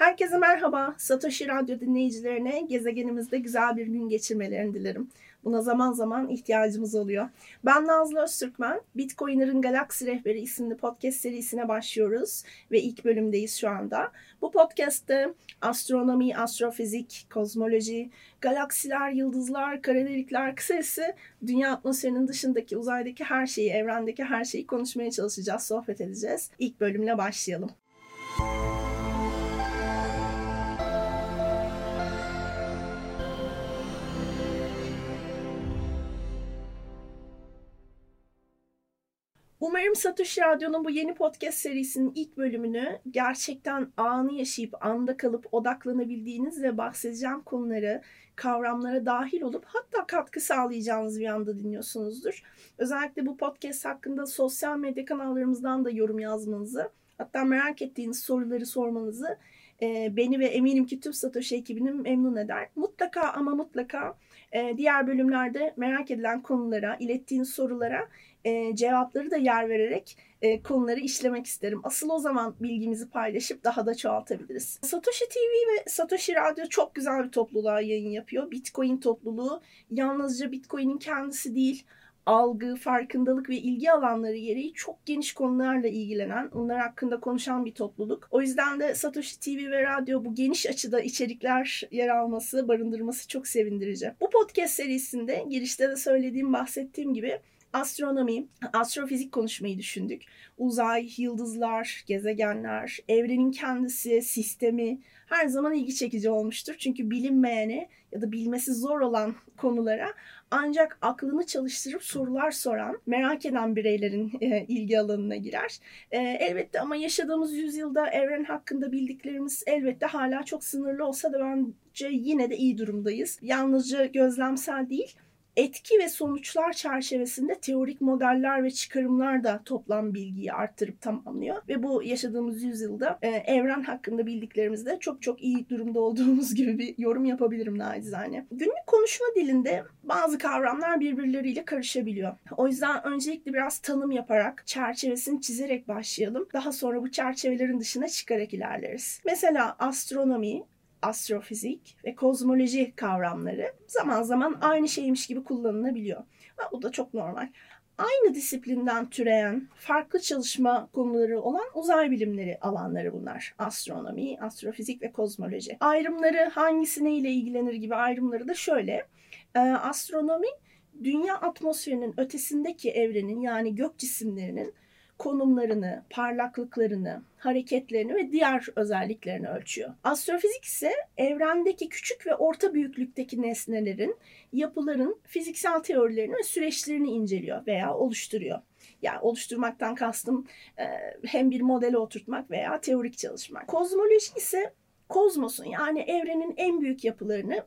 Herkese merhaba. Satoshi Radyo dinleyicilerine gezegenimizde güzel bir gün geçirmelerini dilerim. Buna zaman zaman ihtiyacımız oluyor. Ben Nazlı Öztürkmen. Bitcoiner'ın Galaksi Rehberi isimli podcast serisine başlıyoruz ve ilk bölümdeyiz şu anda. Bu podcast'te astronomi, astrofizik, kozmoloji, galaksiler, yıldızlar, kara delikler kısacası dünya atmosferinin dışındaki, uzaydaki her şeyi, evrendeki her şeyi konuşmaya çalışacağız, sohbet edeceğiz. İlk bölümle başlayalım. Umarım Satoshi Radyo'nun bu yeni podcast serisinin ilk bölümünü gerçekten anı yaşayıp anda kalıp odaklanabildiğiniz ve bahsedeceğim konuları, kavramlara dahil olup hatta katkı sağlayacağınız bir anda dinliyorsunuzdur. Özellikle bu podcast hakkında sosyal medya kanallarımızdan da yorum yazmanızı, hatta merak ettiğiniz soruları sormanızı beni ve eminim ki tüm Satoshi ekibini memnun eder. Mutlaka ama mutlaka e, diğer bölümlerde merak edilen konulara, ilettiğiniz sorulara e, cevapları da yer vererek e, konuları işlemek isterim. Asıl o zaman bilgimizi paylaşıp daha da çoğaltabiliriz. Satoshi TV ve Satoshi Radyo çok güzel bir topluluğa yayın yapıyor. Bitcoin topluluğu yalnızca Bitcoin'in kendisi değil, algı, farkındalık ve ilgi alanları gereği çok geniş konularla ilgilenen, onlar hakkında konuşan bir topluluk. O yüzden de Satoshi TV ve radyo bu geniş açıda içerikler yer alması, barındırması çok sevindirici. Bu podcast serisinde girişte de söylediğim, bahsettiğim gibi astronomi, astrofizik konuşmayı düşündük. Uzay, yıldızlar, gezegenler, evrenin kendisi, sistemi her zaman ilgi çekici olmuştur. Çünkü bilinmeyene ya da bilmesi zor olan konulara ancak aklını çalıştırıp sorular soran, merak eden bireylerin e, ilgi alanına girer. E, elbette ama yaşadığımız yüzyılda evren hakkında bildiklerimiz elbette hala çok sınırlı olsa da bence yine de iyi durumdayız. Yalnızca gözlemsel değil, etki ve sonuçlar çerçevesinde teorik modeller ve çıkarımlar da toplam bilgiyi arttırıp tamamlıyor. Ve bu yaşadığımız yüzyılda e, evren hakkında bildiklerimizde çok çok iyi durumda olduğumuz gibi bir yorum yapabilirim nacizane. Günlük konuşma dilinde bazı kavramlar birbirleriyle karışabiliyor. O yüzden öncelikle biraz tanım yaparak, çerçevesini çizerek başlayalım. Daha sonra bu çerçevelerin dışına çıkarak ilerleriz. Mesela astronomi, astrofizik ve kozmoloji kavramları zaman zaman aynı şeymiş gibi kullanılabiliyor. Bu da çok normal. Aynı disiplinden türeyen farklı çalışma konuları olan uzay bilimleri alanları bunlar. Astronomi, astrofizik ve kozmoloji. Ayrımları hangisine ile ilgilenir gibi ayrımları da şöyle. Ee, astronomi dünya atmosferinin ötesindeki evrenin yani gök cisimlerinin konumlarını, parlaklıklarını, hareketlerini ve diğer özelliklerini ölçüyor. Astrofizik ise evrendeki küçük ve orta büyüklükteki nesnelerin, yapıların fiziksel teorilerini ve süreçlerini inceliyor veya oluşturuyor. Yani oluşturmaktan kastım e, hem bir modele oturtmak veya teorik çalışmak. Kozmoloji ise kozmosun yani evrenin en büyük yapılarını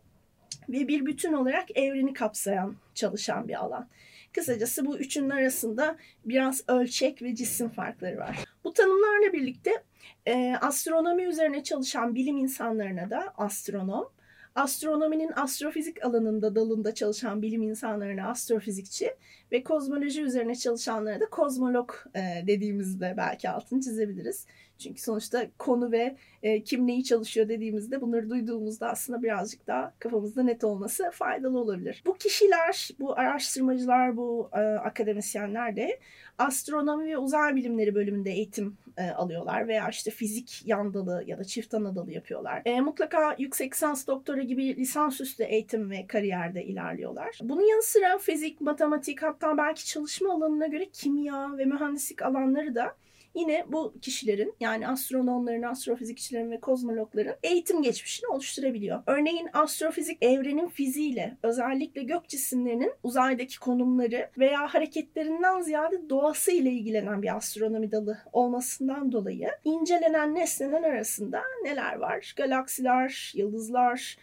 ve bir bütün olarak evreni kapsayan çalışan bir alan. Kısacası bu üçünün arasında biraz ölçek ve cisim farkları var. Bu tanımlarla birlikte e, astronomi üzerine çalışan bilim insanlarına da astronom, astronominin astrofizik alanında dalında çalışan bilim insanlarına astrofizikçi ve kozmoloji üzerine çalışanlara da kozmolog e, dediğimizde belki altını çizebiliriz. Çünkü sonuçta konu ve e, kim neyi çalışıyor dediğimizde bunları duyduğumuzda aslında birazcık daha kafamızda net olması faydalı olabilir. Bu kişiler, bu araştırmacılar, bu e, akademisyenler de astronomi ve uzay bilimleri bölümünde eğitim e, alıyorlar veya işte fizik yan dalı ya da çift ana dalı yapıyorlar. E, mutlaka yüksek lisans doktora gibi lisansüstü eğitim ve kariyerde ilerliyorlar. Bunun yanı sıra fizik, matematik hatta belki çalışma alanına göre kimya ve mühendislik alanları da yine bu kişilerin yani astronomların, astrofizikçilerin ve kozmologların eğitim geçmişini oluşturabiliyor. Örneğin astrofizik evrenin fiziğiyle özellikle gök cisimlerinin uzaydaki konumları veya hareketlerinden ziyade doğası ile ilgilenen bir astronomi dalı olmasından dolayı incelenen nesneler arasında neler var? Galaksiler, yıldızlar,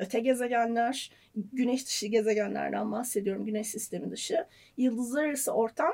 öte gezegenler, güneş dışı gezegenlerden bahsediyorum, güneş sistemi dışı, yıldızlar arası ortam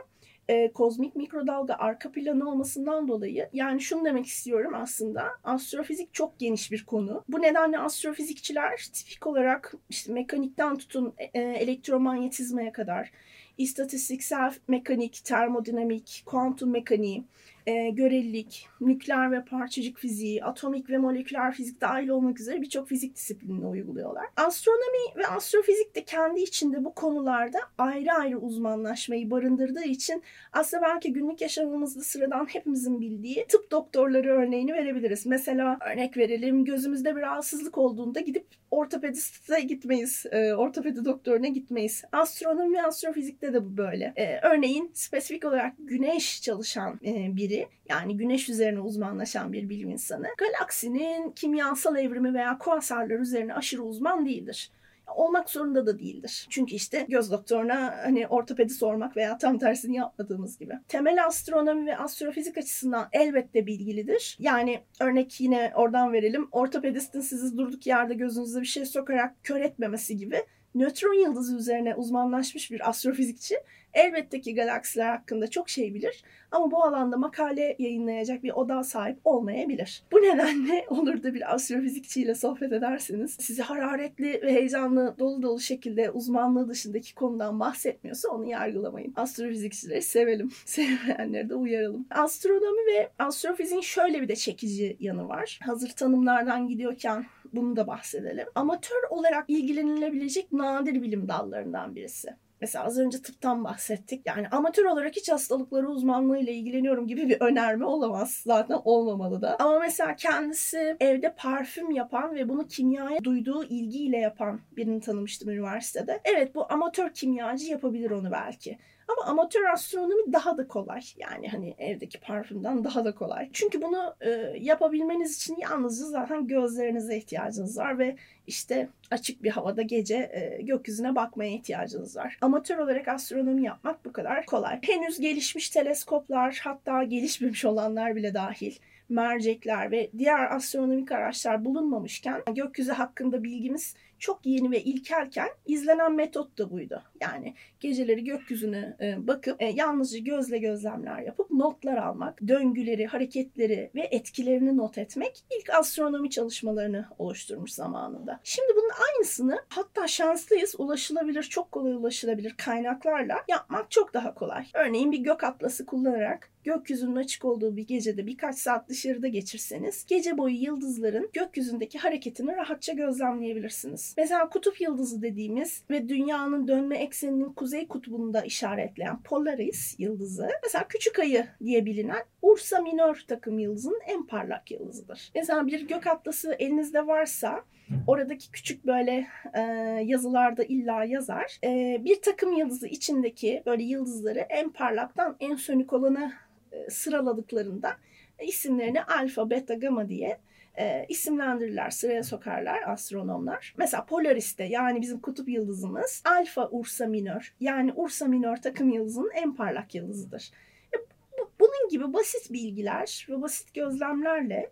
e, kozmik mikrodalga arka planı olmasından dolayı yani şunu demek istiyorum aslında astrofizik çok geniş bir konu. Bu nedenle astrofizikçiler tipik olarak işte mekanikten tutun e, elektromanyetizmaya kadar istatistiksel mekanik, termodinamik, kuantum mekaniği e, görelilik, nükleer ve parçacık fiziği, atomik ve moleküler fizik dahil olmak üzere birçok fizik disiplinini uyguluyorlar. Astronomi ve astrofizik de kendi içinde bu konularda ayrı ayrı uzmanlaşmayı barındırdığı için aslında belki günlük yaşamımızda sıradan hepimizin bildiği tıp doktorları örneğini verebiliriz. Mesela örnek verelim gözümüzde bir rahatsızlık olduğunda gidip ortopediste gitmeyiz, e, ortopedi doktoruna gitmeyiz. Astronomi ve astrofizikte de bu böyle. E, örneğin spesifik olarak güneş çalışan e, biri yani güneş üzerine uzmanlaşan bir bilim insanı galaksinin kimyasal evrimi veya kuasarlar üzerine aşırı uzman değildir olmak zorunda da değildir. Çünkü işte göz doktoruna hani ortopedi sormak veya tam tersini yapmadığımız gibi. Temel astronomi ve astrofizik açısından elbette bilgilidir. Yani örnek yine oradan verelim. Ortopedistin sizi durduk yerde gözünüze bir şey sokarak kör etmemesi gibi nötron yıldızı üzerine uzmanlaşmış bir astrofizikçi elbette ki galaksiler hakkında çok şey bilir ama bu alanda makale yayınlayacak bir oda sahip olmayabilir. Bu nedenle olur da bir astrofizikçiyle sohbet ederseniz sizi hararetli ve heyecanlı dolu dolu şekilde uzmanlığı dışındaki konudan bahsetmiyorsa onu yargılamayın. Astrofizikçileri sevelim. Sevmeyenleri de uyaralım. Astronomi ve astrofiziğin şöyle bir de çekici yanı var. Hazır tanımlardan gidiyorken bunu da bahsedelim. Amatör olarak ilgilenilebilecek nadir bilim dallarından birisi. Mesela az önce tıptan bahsettik. Yani amatör olarak hiç hastalıkları uzmanlığıyla ilgileniyorum gibi bir önerme olamaz. Zaten olmamalı da. Ama mesela kendisi evde parfüm yapan ve bunu kimyaya duyduğu ilgiyle yapan birini tanımıştım üniversitede. Evet bu amatör kimyacı yapabilir onu belki. Ama amatör astronomi daha da kolay. Yani hani evdeki parfümden daha da kolay. Çünkü bunu e, yapabilmeniz için yalnızca zaten gözlerinize ihtiyacınız var ve işte açık bir havada gece e, gökyüzüne bakmaya ihtiyacınız var. Amatör olarak astronomi yapmak bu kadar kolay. Henüz gelişmiş teleskoplar hatta gelişmemiş olanlar bile dahil mercekler ve diğer astronomik araçlar bulunmamışken gökyüzü hakkında bilgimiz çok yeni ve ilkelken izlenen metot da buydu. Yani geceleri gökyüzüne e, bakıp e, yalnızca gözle gözlemler yapıp notlar almak, döngüleri, hareketleri ve etkilerini not etmek ilk astronomi çalışmalarını oluşturmuş zamanında. Şimdi bunun aynısını hatta şanslıyız ulaşılabilir, çok kolay ulaşılabilir kaynaklarla yapmak çok daha kolay. Örneğin bir gök atlası kullanarak gökyüzünün açık olduğu bir gecede birkaç saat dışarıda geçirseniz gece boyu yıldızların gökyüzündeki hareketini rahatça gözlemleyebilirsiniz. Mesela kutup yıldızı dediğimiz ve dünyanın dönme ekseninin kuzey kutbunda işaretleyen Polaris yıldızı mesela küçük ayı diye bilinen Ursa Minor takım yıldızının en parlak yıldızıdır. Mesela bir gök atlası elinizde varsa oradaki küçük böyle e, yazılarda illa yazar. E, bir takım yıldızı içindeki böyle yıldızları en parlaktan en sönük olana e, sıraladıklarında isimlerini alfa, beta, gamma diye e, isimlendirirler, sıraya sokarlar astronomlar. Mesela Polaris'te yani bizim kutup yıldızımız Alfa Ursa Minor yani Ursa Minor takım yıldızının en parlak yıldızıdır. E, bu, bunun gibi basit bilgiler ve basit gözlemlerle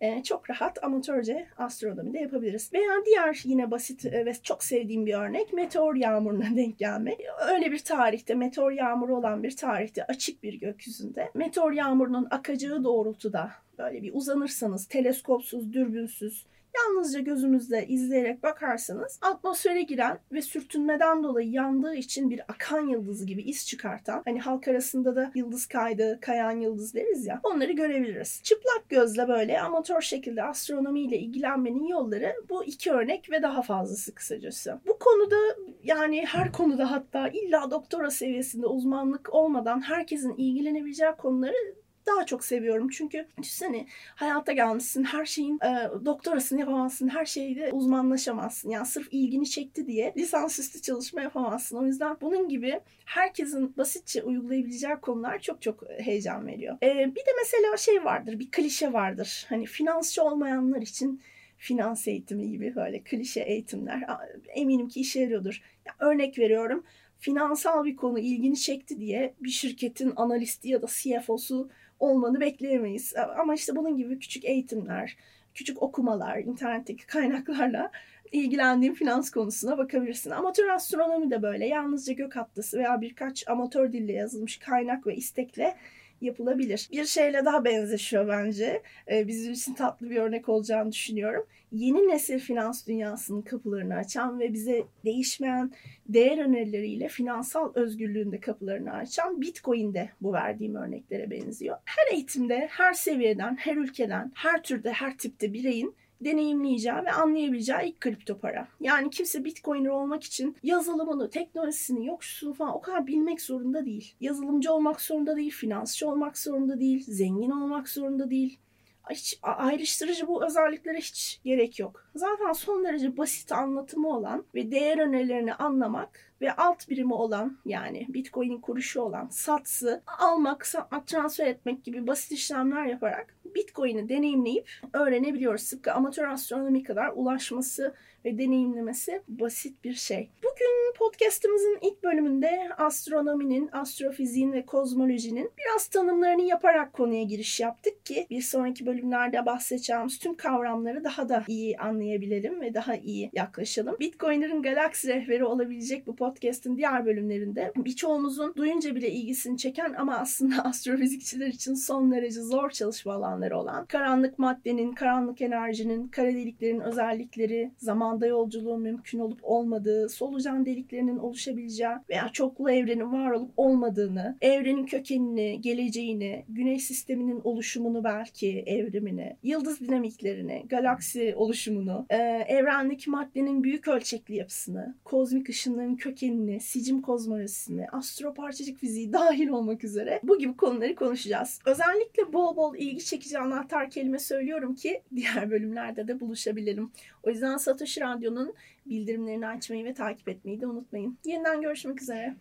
e, çok rahat amatörce astronomi de yapabiliriz. Veya diğer yine basit e, ve çok sevdiğim bir örnek meteor yağmuruna denk gelmek. Öyle bir tarihte meteor yağmuru olan bir tarihte açık bir gökyüzünde meteor yağmurunun akacağı doğrultuda böyle bir uzanırsanız teleskopsuz, dürbünsüz Yalnızca gözümüzle izleyerek bakarsanız atmosfere giren ve sürtünmeden dolayı yandığı için bir akan yıldızı gibi iz çıkartan hani halk arasında da yıldız kaydı, kayan yıldız deriz ya onları görebiliriz. Çıplak gözle böyle amatör şekilde astronomiyle ilgilenmenin yolları bu iki örnek ve daha fazlası kısacası. Bu konuda yani her konuda hatta illa doktora seviyesinde uzmanlık olmadan herkesin ilgilenebileceği konuları daha çok seviyorum. Çünkü düşünsene hayata gelmişsin her şeyin e, doktorasını yapamazsın. Her şeyde uzmanlaşamazsın. Yani sırf ilgini çekti diye lisansüstü çalışma yapamazsın. O yüzden bunun gibi herkesin basitçe uygulayabileceği konular çok çok heyecan veriyor. E, bir de mesela şey vardır bir klişe vardır. Hani finansçı olmayanlar için finans eğitimi gibi böyle klişe eğitimler eminim ki işe yarıyordur. Ya örnek veriyorum finansal bir konu ilgini çekti diye bir şirketin analisti ya da CFO'su olmanı bekleyemeyiz. Ama işte bunun gibi küçük eğitimler, küçük okumalar, internetteki kaynaklarla ilgilendiğin finans konusuna bakabilirsin. Amatör astronomi de böyle. Yalnızca gök atlısı veya birkaç amatör dille yazılmış kaynak ve istekle yapılabilir. Bir şeyle daha benzeşiyor bence. Ee, bizim için tatlı bir örnek olacağını düşünüyorum. Yeni nesil finans dünyasının kapılarını açan ve bize değişmeyen değer önerileriyle finansal özgürlüğün de kapılarını açan Bitcoin de bu verdiğim örneklere benziyor. Her eğitimde, her seviyeden, her ülkeden, her türde, her tipte bireyin deneyimleyeceği ve anlayabileceği ilk kripto para. Yani kimse Bitcoiner olmak için yazılımını, teknolojisini, yoksusunu falan o kadar bilmek zorunda değil. Yazılımcı olmak zorunda değil, finansçı olmak zorunda değil, zengin olmak zorunda değil. Hiç ayrıştırıcı bu özelliklere hiç gerek yok. Zaten son derece basit anlatımı olan ve değer önerilerini anlamak ve alt birimi olan yani Bitcoin'in kuruşu olan satsı almak, satmak, transfer etmek gibi basit işlemler yaparak Bitcoin'i deneyimleyip öğrenebiliyoruz. Sıkı amatör astronomi kadar ulaşması ve deneyimlemesi basit bir şey. Bugün podcastımızın ilk bölümünde astronominin, astrofiziğin ve kozmolojinin biraz tanımlarını yaparak konuya giriş yaptık ki bir sonraki bölümlerde bahsedeceğimiz tüm kavramları daha da iyi anlayabilelim ve daha iyi yaklaşalım. Bitcoin'lerin galaksi rehberi olabilecek bu podcast'ın diğer bölümlerinde birçoğumuzun duyunca bile ilgisini çeken ama aslında astrofizikçiler için son derece zor çalışma alanları olan karanlık maddenin, karanlık enerjinin, kara deliklerin özellikleri, zamanda yolculuğun mümkün olup olmadığı, solucan deliklerinin oluşabileceği veya çoklu evrenin var olup olmadığını, evrenin kökenini, geleceğini, güneş sisteminin oluşumunu belki evrimini, yıldız dinamiklerini, galaksi oluşumunu, e, evrendeki maddenin büyük ölçekli yapısını, kozmik ışınların kökenini, sicim kozmolojisini, astroparçacık fiziği dahil olmak üzere bu gibi konuları konuşacağız. Özellikle bol bol ilgi çekici anahtar kelime söylüyorum ki diğer bölümlerde de buluşabilelim. O yüzden Satoshi Radyo'nun bildirimlerini açmayı ve takip etmeyi de unutmayın. Yeniden görüşmek üzere.